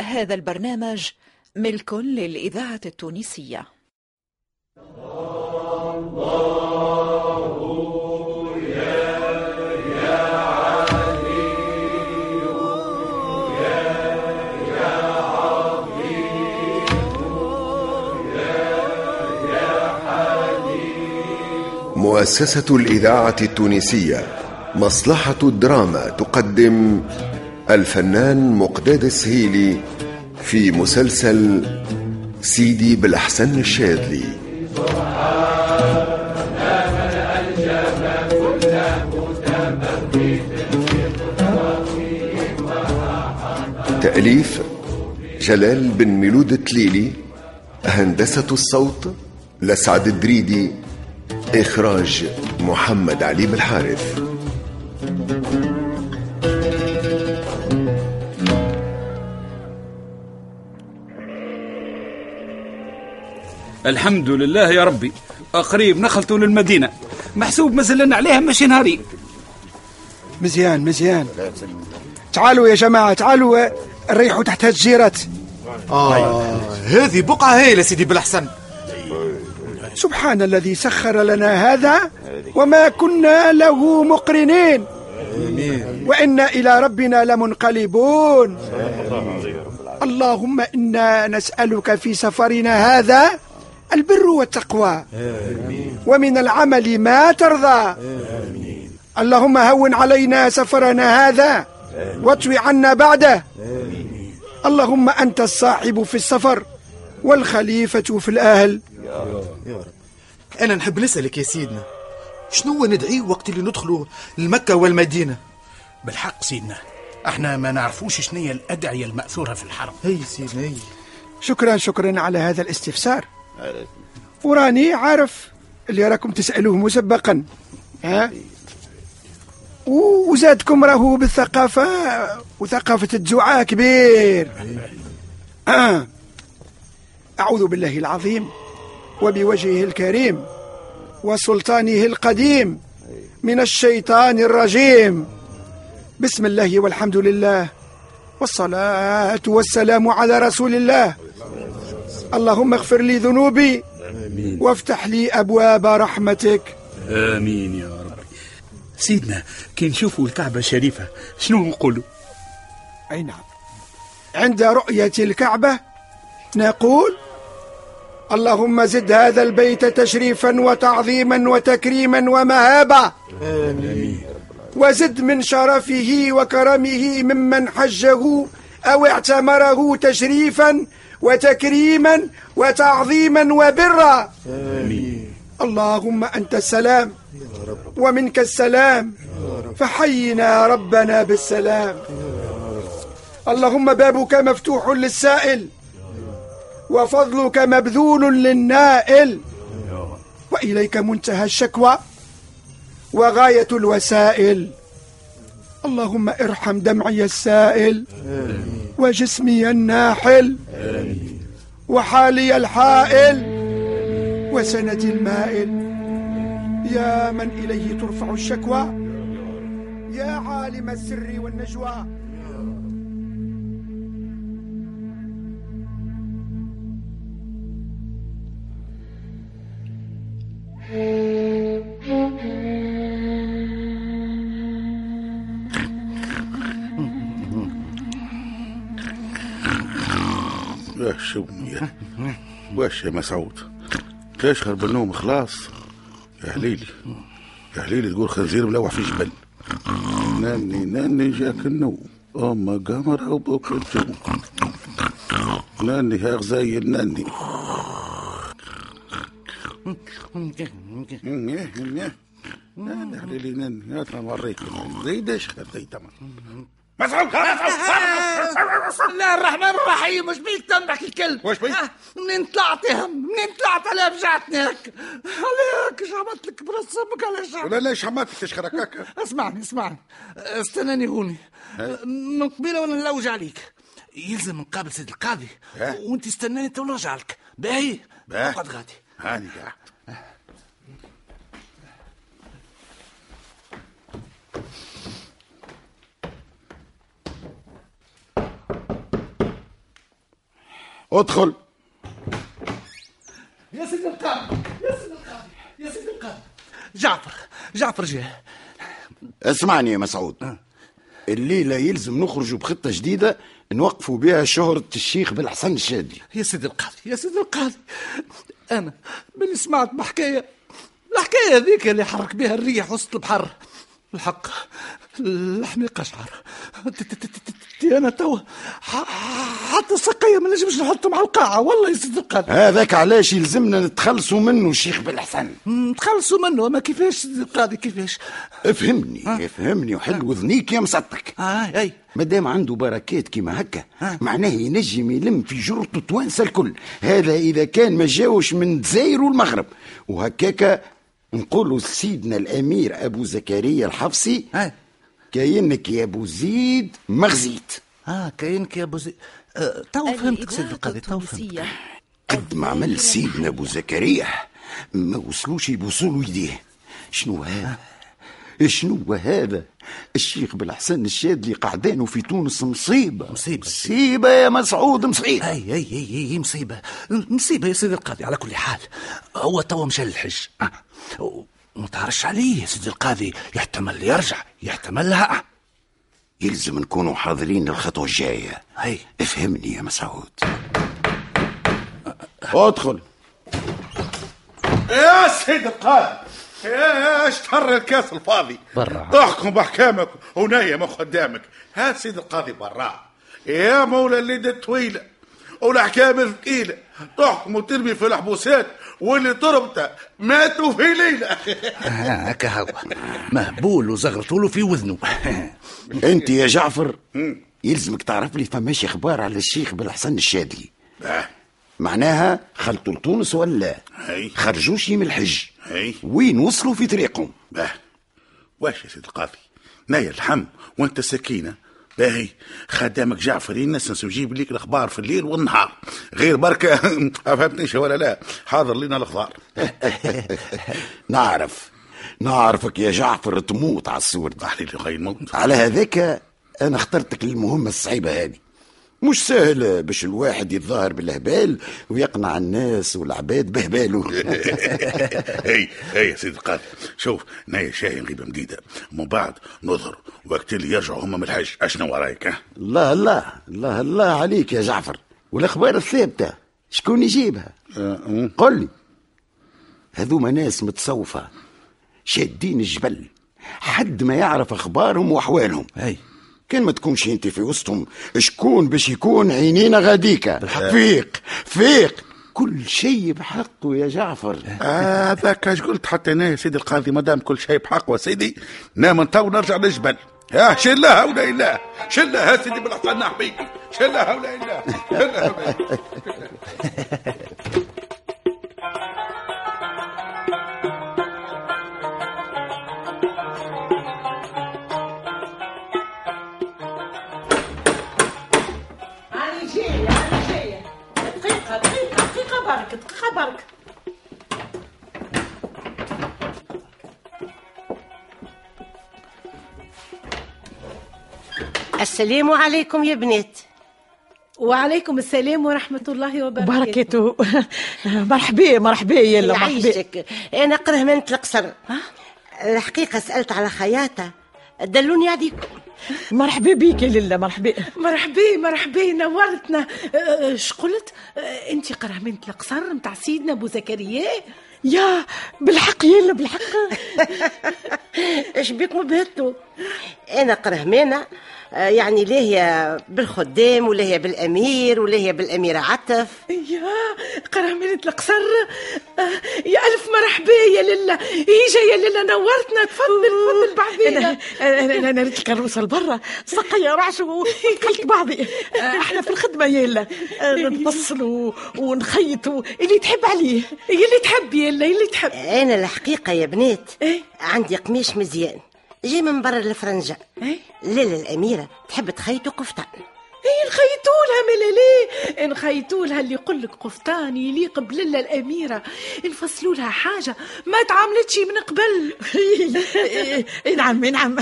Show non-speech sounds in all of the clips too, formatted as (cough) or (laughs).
هذا البرنامج ملك للإذاعة التونسية. مؤسسة الإذاعة التونسية مصلحة الدراما تقدم الفنان مقداد السهيلي في مسلسل سيدي بالأحسن الشاذلي. تأليف جلال بن ميلود التليلي هندسة الصوت لسعد الدريدي إخراج محمد علي بالحارث. الحمد لله يا ربي. قريب نخلطوا للمدينة. محسوب مازلنا عليها ماشي نهارين مزيان مزيان. تعالوا يا جماعة تعالوا نريحوا تحت هالجيرات آه هذه بقعة هايلة سيدي بالأحسن. سبحان الذي سخر لنا هذا وما كنا له مقرنين. وإنا إلى ربنا لمنقلبون. اللهم إنا نسألك في سفرنا هذا البر والتقوى. ومن العمل ما ترضى. اللهم هون علينا سفرنا هذا. واطوي عنا بعده. اللهم أنت الصاحب في السفر والخليفة في الأهل. أنا نحب نسألك يا سيدنا شنو ندعي وقت اللي ندخلوا لمكة والمدينة؟ بالحق سيدنا إحنا ما نعرفوش شنو هي الأدعية المأثورة في الحرم هي سيدنا هي. شكرا شكرا على هذا الاستفسار. وراني عارف اللي راكم تسألوه مسبقا ها؟ وزادكم راهو بالثقافة وثقافة الدعاء كبير. آه. أعوذ بالله العظيم وبوجهه الكريم وسلطانه القديم من الشيطان الرجيم. بسم الله والحمد لله والصلاة والسلام على رسول الله. اللهم اغفر لي ذنوبي وافتح لي أبواب رحمتك. آمين يا رب. سيدنا كي نشوفوا الكعبة الشريفة شنو نقولوا؟ أي نعم. عند رؤية الكعبة نقول اللهم زد هذا البيت تشريفا وتعظيما وتكريما ومهابة وزد من شرفه وكرمه ممن حجه أو اعتمره تشريفا وتكريما وتعظيما وبرا. اللهم أنت السلام. ومنك السلام. فحينا ربنا بالسلام. اللهم بابك مفتوح للسائل. وفضلك مبذول للنائل. وإليك منتهى الشكوى. وغاية الوسائل. اللهم ارحم دمعي السائل. وجسمي الناحل. وحالي الحائل وسندي المائل. يا من إليه ترفع الشكوى. يا عالم السر والنجوى. واش واش يا مسعود؟ تشهر بالنوم خلاص. يا هليلي يا هليلي تقول خنزير ملوح في جبل ناني ناني جاك النوم. أما قمر أو الجو ناني ها غزايل ناني ناني هليلي ناني هات نوريك زي داش زي تمام مسعود بسم الله الرحمن الرحيم وش بيك تنبك الكلب وش بيك؟ آه، منين طلعت هم منين طلعت على بجعتني هيك؟ عليك عملت لك برسمك على شعر ولا ليش حماتك تشخرك هكا اسمعني اسمعني. استناني هوني. من قبيلة وأنا نلوج عليك. يلزم نقابل سيد القاضي. ها؟ وأنت استناني تو نرجع لك باهي. باهي. أقعد غادي. هاني قاعد. ادخل. يا سيدي القاضي يا سيدي القاضي يا سيدي القاضي. جعفر جعفر جه. اسمعني يا مسعود. الليلة يلزم نخرجوا بخطة جديدة نوقفوا بها شهرة الشيخ بالحسن الشادي. يا سيدي القاضي يا سيدي القاضي. أنا من سمعت بحكاية الحكاية هذيك اللي حرك بها الريح وسط البحر. الحق. لحمي قشعر. أنا توا حتى السقيه ما نجمش نحطهم على القاعة والله يا سيدي القاضي هذاك علاش يلزمنا نتخلصوا منه الشيخ بالحسن تخلصوا منه أما كيفاش سيدي القاضي كيفاش؟ افهمني افهمني وحل وذنيك يا مسطك آه أي. مادام عنده بركات كيما هكا معناه ينجم يلم في جرته توانسة الكل. هذا إذا كان ما جاوش من الجزائر والمغرب. وهكاكا نقولوا لسيدنا الأمير أبو زكريا الحفصي آه. كاينك يا أبو زيد مغزيت آه كاينك يا أبو زي آه تو فهمتك سيدي القاضي تو فهمتك. قد ما عمل سيدنا أبو زكريا. ما وصلوش يبوسوا يديه. شنو هذا؟ شنو هذا؟ الشيخ بالحسن الشاذلي قعدانه في تونس مصيبة. مصيبة. مصيبة يا مسعود مصيبة. أي أي أي أي مصيبة. مصيبة يا سيدي القاضي على كل حال. هو توا مشى للحج. آه. وما تعرفش عليه يا سيدي القاضي. يحتمل يرجع يحتمل لا. يلزم نكونوا حاضرين للخطوة الجاية. أي. افهمني يا مسعود. أدخل. يا سيد القاضي. يا اشتر الكاس الفاضي؟ برا. احكم بأحكامك ونايم قدامك. ها سيد القاضي برا. يا مولا الليدة الطويلة والأحكام الثقيلة. تحكم وترمي في الحبوسات واللي طربته ماتوا في ليلة. (laughs) هكا هو مهبول وزغرتوا له في وذنه. (laughs) أنت يا جعفر يلزمك تعرف لي فماش أخبار على الشيخ بالحسن الشاذلي. آه. معناها خلطوا لتونس ولا. خرجوش من الحج. أي. وين وصلوا في طريقهم؟ باه. واش يا سيد القاضي؟ نايا الحم؟ وانت سكينة باهي. خدامك جعفر ينسنس ويجيب ليك الأخبار في الليل والنهار. غير بركة. (laughs) فهمتنيش ولا لا؟ حاضر لنا الأخبار. (laughs) نعرف. نعرفك يا جعفر تموت على دي غير موت. على هذاك أنا اخترتك للمهمة الصعيبة هذه. مش سهل باش الواحد يتظاهر بالهبال ويقنع الناس والعباد بهباله. (laughs) هي هي يا سيدي القاضي. شوف نايا شاهي غيبة مديدة. ومن بعد نظهر وقت اللي يرجعوا هم من الحج أشنو ورايك ها؟ الله الله الله الله عليك يا جعفر. والأخبار الثابتة. شكون يجيبها؟ أه، قل لي. هذوما ناس متصوفة شادين الجبل. حد ما يعرف أخبارهم وأحوالهم. اي كان ما تكونش أنت في وسطهم. شكون باش يكون عينينا غاديكا؟ فيق فيق كل شيء بحقه يا جعفر. هذاك اش قلت حتى أنا يا سيدي القاضي؟ ما دام كل شيء بحق وسيدي نام تو نرجع للجبل. يا شلها ولا اله شلها يا سيدي بالحسن نحبيك شلها ولا إله. برك دقيقة برك. السلام عليكم يا بنات. وعليكم السلام ورحمة الله وبركاته. بركته. (laughs) مرحبا مرحبا يلا مرحبا. يعيشك. أنا قرهمنت القصر. الحقيقة سألت على خياطة. دلوني عليكم مرحبا بيك يا لله مرحبا. مرحبا مرحبا نورتنا. أه، اش قلت؟ أه، أنت قرهمنت القصر متاع سيدنا أبو زكريا؟ يا بالحق يلا بالحق. (laughs) إيش بيكم بهتوا أنا قرهمانه آه، يعني ليه بالخدام ولا بالأمير ولا بالأميرة عطف. يا قرهمنت القصر أه، يا ألف مرحبا يا لله ايجا يا لله نورتنا تفضل تفضل بعدين أنا أنا أنا ريت الكروسه لبرا. سقيا رعش ودخلت بعضي. أحنا في الخدمة يلا (laughs) نبصلوا ونخيطوا اللي تحب عليه. يلي تحب يلا يلي تحب. أنا الحقيقة يا بنات إيه؟ عندي قميش مزيان. جاي من برا الفرنجة إيه؟ لالا الأميرة تحب تخيط قفطان اي نخيطوا لها ملالي. نخيتوا لها اللي يقول لك قفطان يليق بلله الأميرة. نفصلوا لها حاجة ما تعاملتش من قبل. (laughs) اي نعم اي نعم.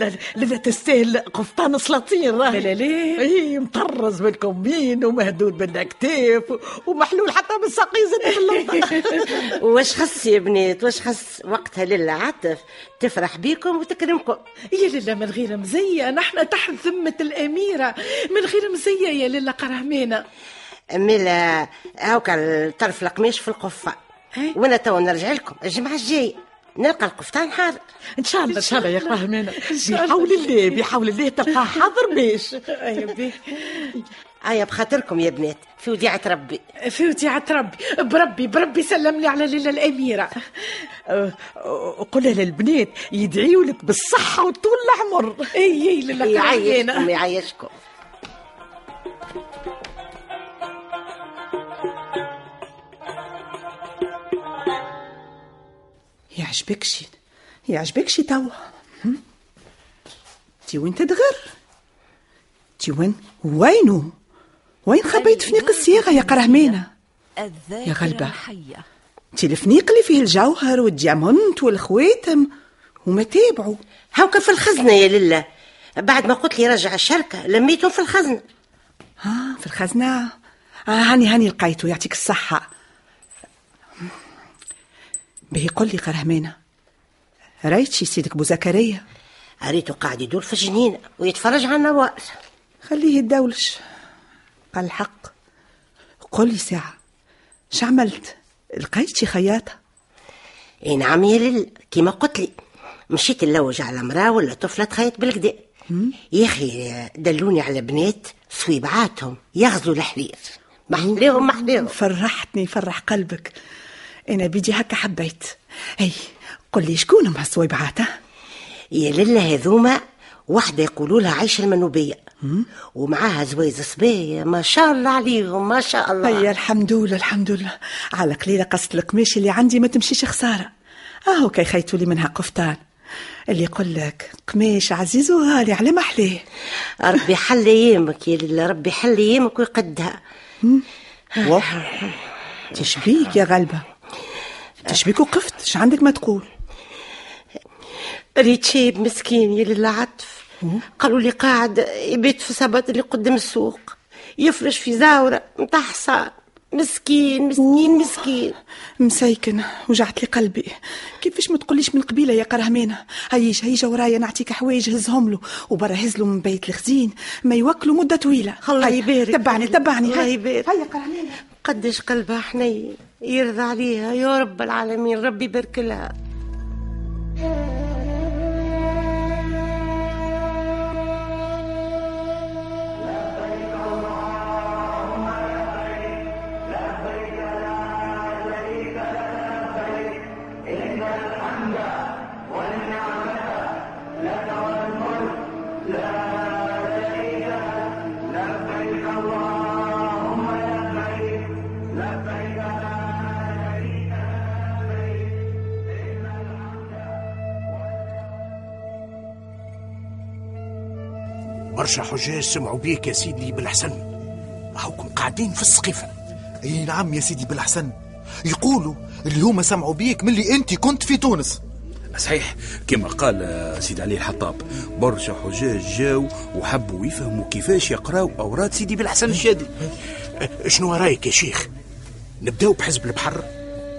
لا لا تستاهل قفطان سلاطين راه لا ليه اي مطرز بالكمين ومهدود بالكتاف ومحلول حتى بالساقي زاد باللمبه (laughs) واش خص يا بنات؟ واش خص وقتها لله عطف تفرح بيكم وتكرمكم؟ يا لله من غير مزيه نحن تحت ذمة الأميرة. من غير مزية يا لله قرهمينا ملا هاوكا طرف القماش في القفة. وأنا تو نرجع لكم الجمعة الجايه نلقى القفطان حاضر. إن شاء الله إن شاء الله يا قهمينا بحول الله. بحول الله تلقاه حاضر باش (laughs) ايا بخاطركم يا بنات. في وديعة ربي. في وديعة ربي. بربي بربي سلم لي على ليلى الأميرة. قل للبنات يدعيوا لك بالصحة وطول العمر. اي اي لله يعيشكم يعيشكم. يعجبك شي؟ يعجبك شي توا. تي وين تدغر؟ تي وين؟ وينو؟ وين خبيت فنيق الصياغة يا قرهمينة يا غلبة. تي الفنيق اللي فيه الجوهر وال diamant والخواتم وما تابعوا. هاوكا في الخزنة يا لله. بعد ما قلت لي رجع الشركة لميتهم في الخزنة ها في الخزنة؟ آه هاني هاني لقيته يعطيك الصحة. به قل لي قرهمينة رأيت شي سيدك بو زكريا ريته قاعد يدور في الجنينة ويتفرج على النوار خليه يتدولش قال الحق قل لي ساعة. شعملت لقيت شي خياطة؟ إي نعم يا لل كيما قلت لي. مشيت نلوج على مراه ولا طفلة تخيط بالكدا يا أخي دلوني على بنات صويبعاتهم يغزوا الحرير. محليهم محليهم. فرحتني فرح قلبك. أنا بيدي هكا حبيت. أي قل لي شكون هم هالصويبعات يا لله هذوما واحدة يقولوا لها عيشة المنوبية. ومعاها زويز صبية ما شاء الله عليهم ما شاء الله. هيا الحمد لله الحمد لله. على قليلة قصة القماش اللي عندي ما تمشيش خسارة. أهو كي خيتوا لي منها قفطان. اللي يقول لك قماش عزيز وغالي على محليه. ربي حل ايامك يا لله ربي حل ايامك ويقدها. تشبيك يا غلبة؟ تشبيك وقفت؟ إيش عندك ما تقول؟ ريت شيب مسكين يا لله عطف. قالوا لي قاعد يبيت في سبت اللي قدام السوق يفرش في زاورة متاع حصان مسكين مسكين مسكين. مسيكن وجعت لي قلبي. كيفاش ما تقوليش من قبيلة يا قرهمينة؟ هيج هيج ورايا نعطيك حوايج هزهم له. وبرا له من بيت الخزين. ما يوكلوا مدة طويلة. الله يبارك. تبعني تبعني. الله يبارك. هيا قرهمينة. قديش قلبها حنين يرضى عليها. يا رب العالمين ربي يبارك لها. برشا حجاج سمعوا بيك يا سيدي بالحسن. هاوكم قاعدين في السقيفة. أي نعم يا سيدي بالحسن. يقولوا اللي هما سمعوا بيك ملي انت كنت في تونس. صحيح كما قال سيد علي الحطاب. برشا حجاج جاو وحبوا يفهموا كيفاش يقراوا أوراد سيدي بالحسن الشادي. شنو رايك يا شيخ؟ نبداو بحزب البحر؟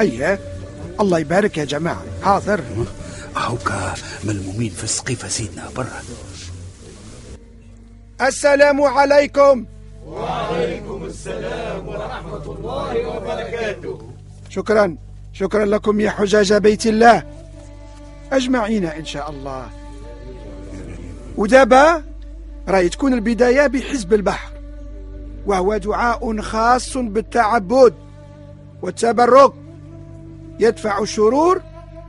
إيه الله يبارك يا جماعة. حاضر. هاوكا ملمومين في السقيفة سيدنا برا. السلام عليكم. وعليكم السلام ورحمة الله وبركاته. شكرا. شكرا لكم يا حجاج بيت الله. أجمعين إن شاء الله. ودابا راهي تكون البداية بحزب البحر. وهو دعاء خاص بالتعبد والتبرك. يدفع الشرور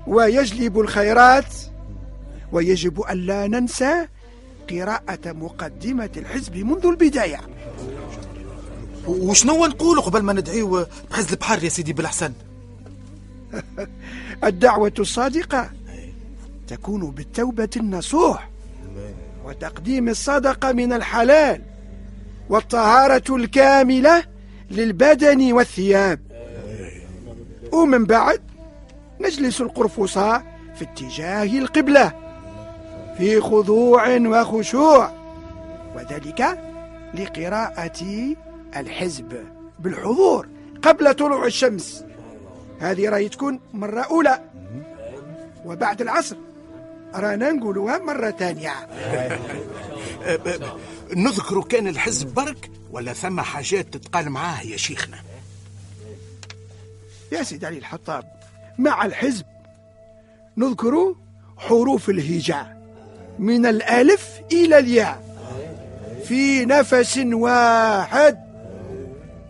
ويجلب الخيرات. ويجب ألا ننسى قراءة مقدمة الحزب منذ البداية. وشنو نقولوا قبل ما ندعيو بحزب البحر يا سيدي بالحسن؟ (laughs) الدعوة الصادقة تكون بالتوبة النصوح وتقديم الصدقة من الحلال والطهارة الكاملة للبدن والثياب. ومن بعد نجلس القرفصاء في اتجاه القبلة. في خضوع وخشوع وذلك لقراءة الحزب بالحضور قبل طلوع الشمس. هذه راهي تكون مرة أولى. وبعد العصر رانا نقولوها مرة ثانية. (laughs) نذكر كان الحزب برك ولا ثم حاجات تتقال معاه يا شيخنا. يا سيدي علي الحطاب مع الحزب نذكر حروف الهجاء. من الألف إلى الياء. في نفس واحد.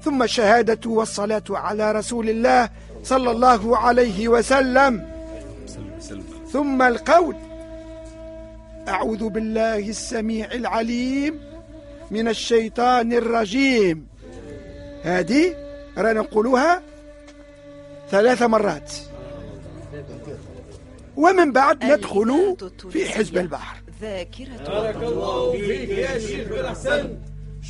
ثم الشهادة والصلاة على رسول الله صلى الله عليه وسلم. ثم القول. أعوذ بالله السميع العليم من الشيطان الرجيم. هذه رانا نقولها ثلاث مرات. ومن بعد ندخل في حزب البحر. ذاكرة بارك الله فيك يا شيخ الحسن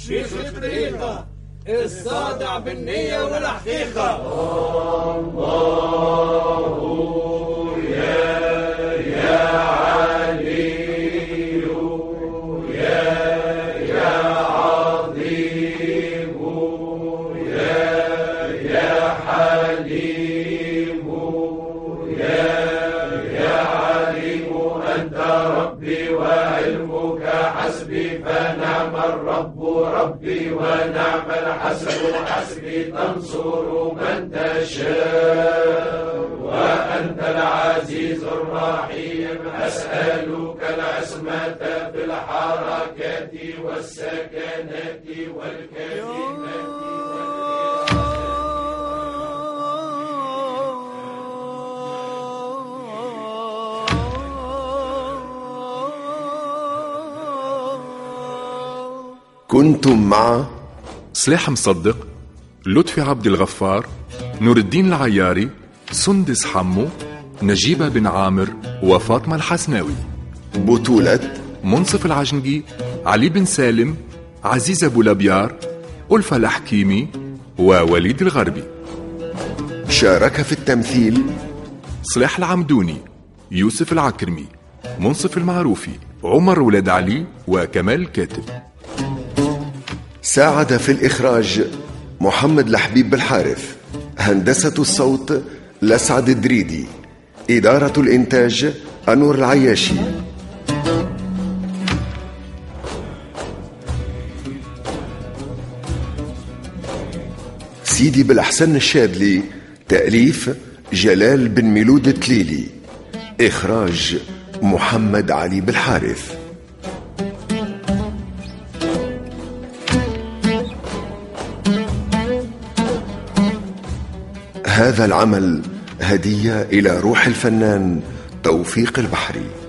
شيخ الطريقة. الصادع بالنية والحقيقة. الله يا يا الحركات والسكنات والكلمات. كنتم مع صلاح مصدق لطفي عبد الغفار نور الدين العياري سندس حمو نجيبة بن عامر وفاطمة الحسناوي. بطولة منصف العجنقي علي بن سالم عزيز أبو لبيار ألفة الحكيمي ووليد الغربي. شارك في التمثيل صلاح العمدوني يوسف العكرمي منصف المعروفي عمر ولاد علي وكمال الكاتب ساعد في الإخراج محمد لحبيب بالحارث هندسة الصوت لسعد الدريدي إدارة الإنتاج أنور العياشي. سيدي بالأحسن الشاذلي تأليف جلال بن ميلود التليلي إخراج محمد علي بالحارث هذا العمل هدية إلى روح الفنان توفيق البحري.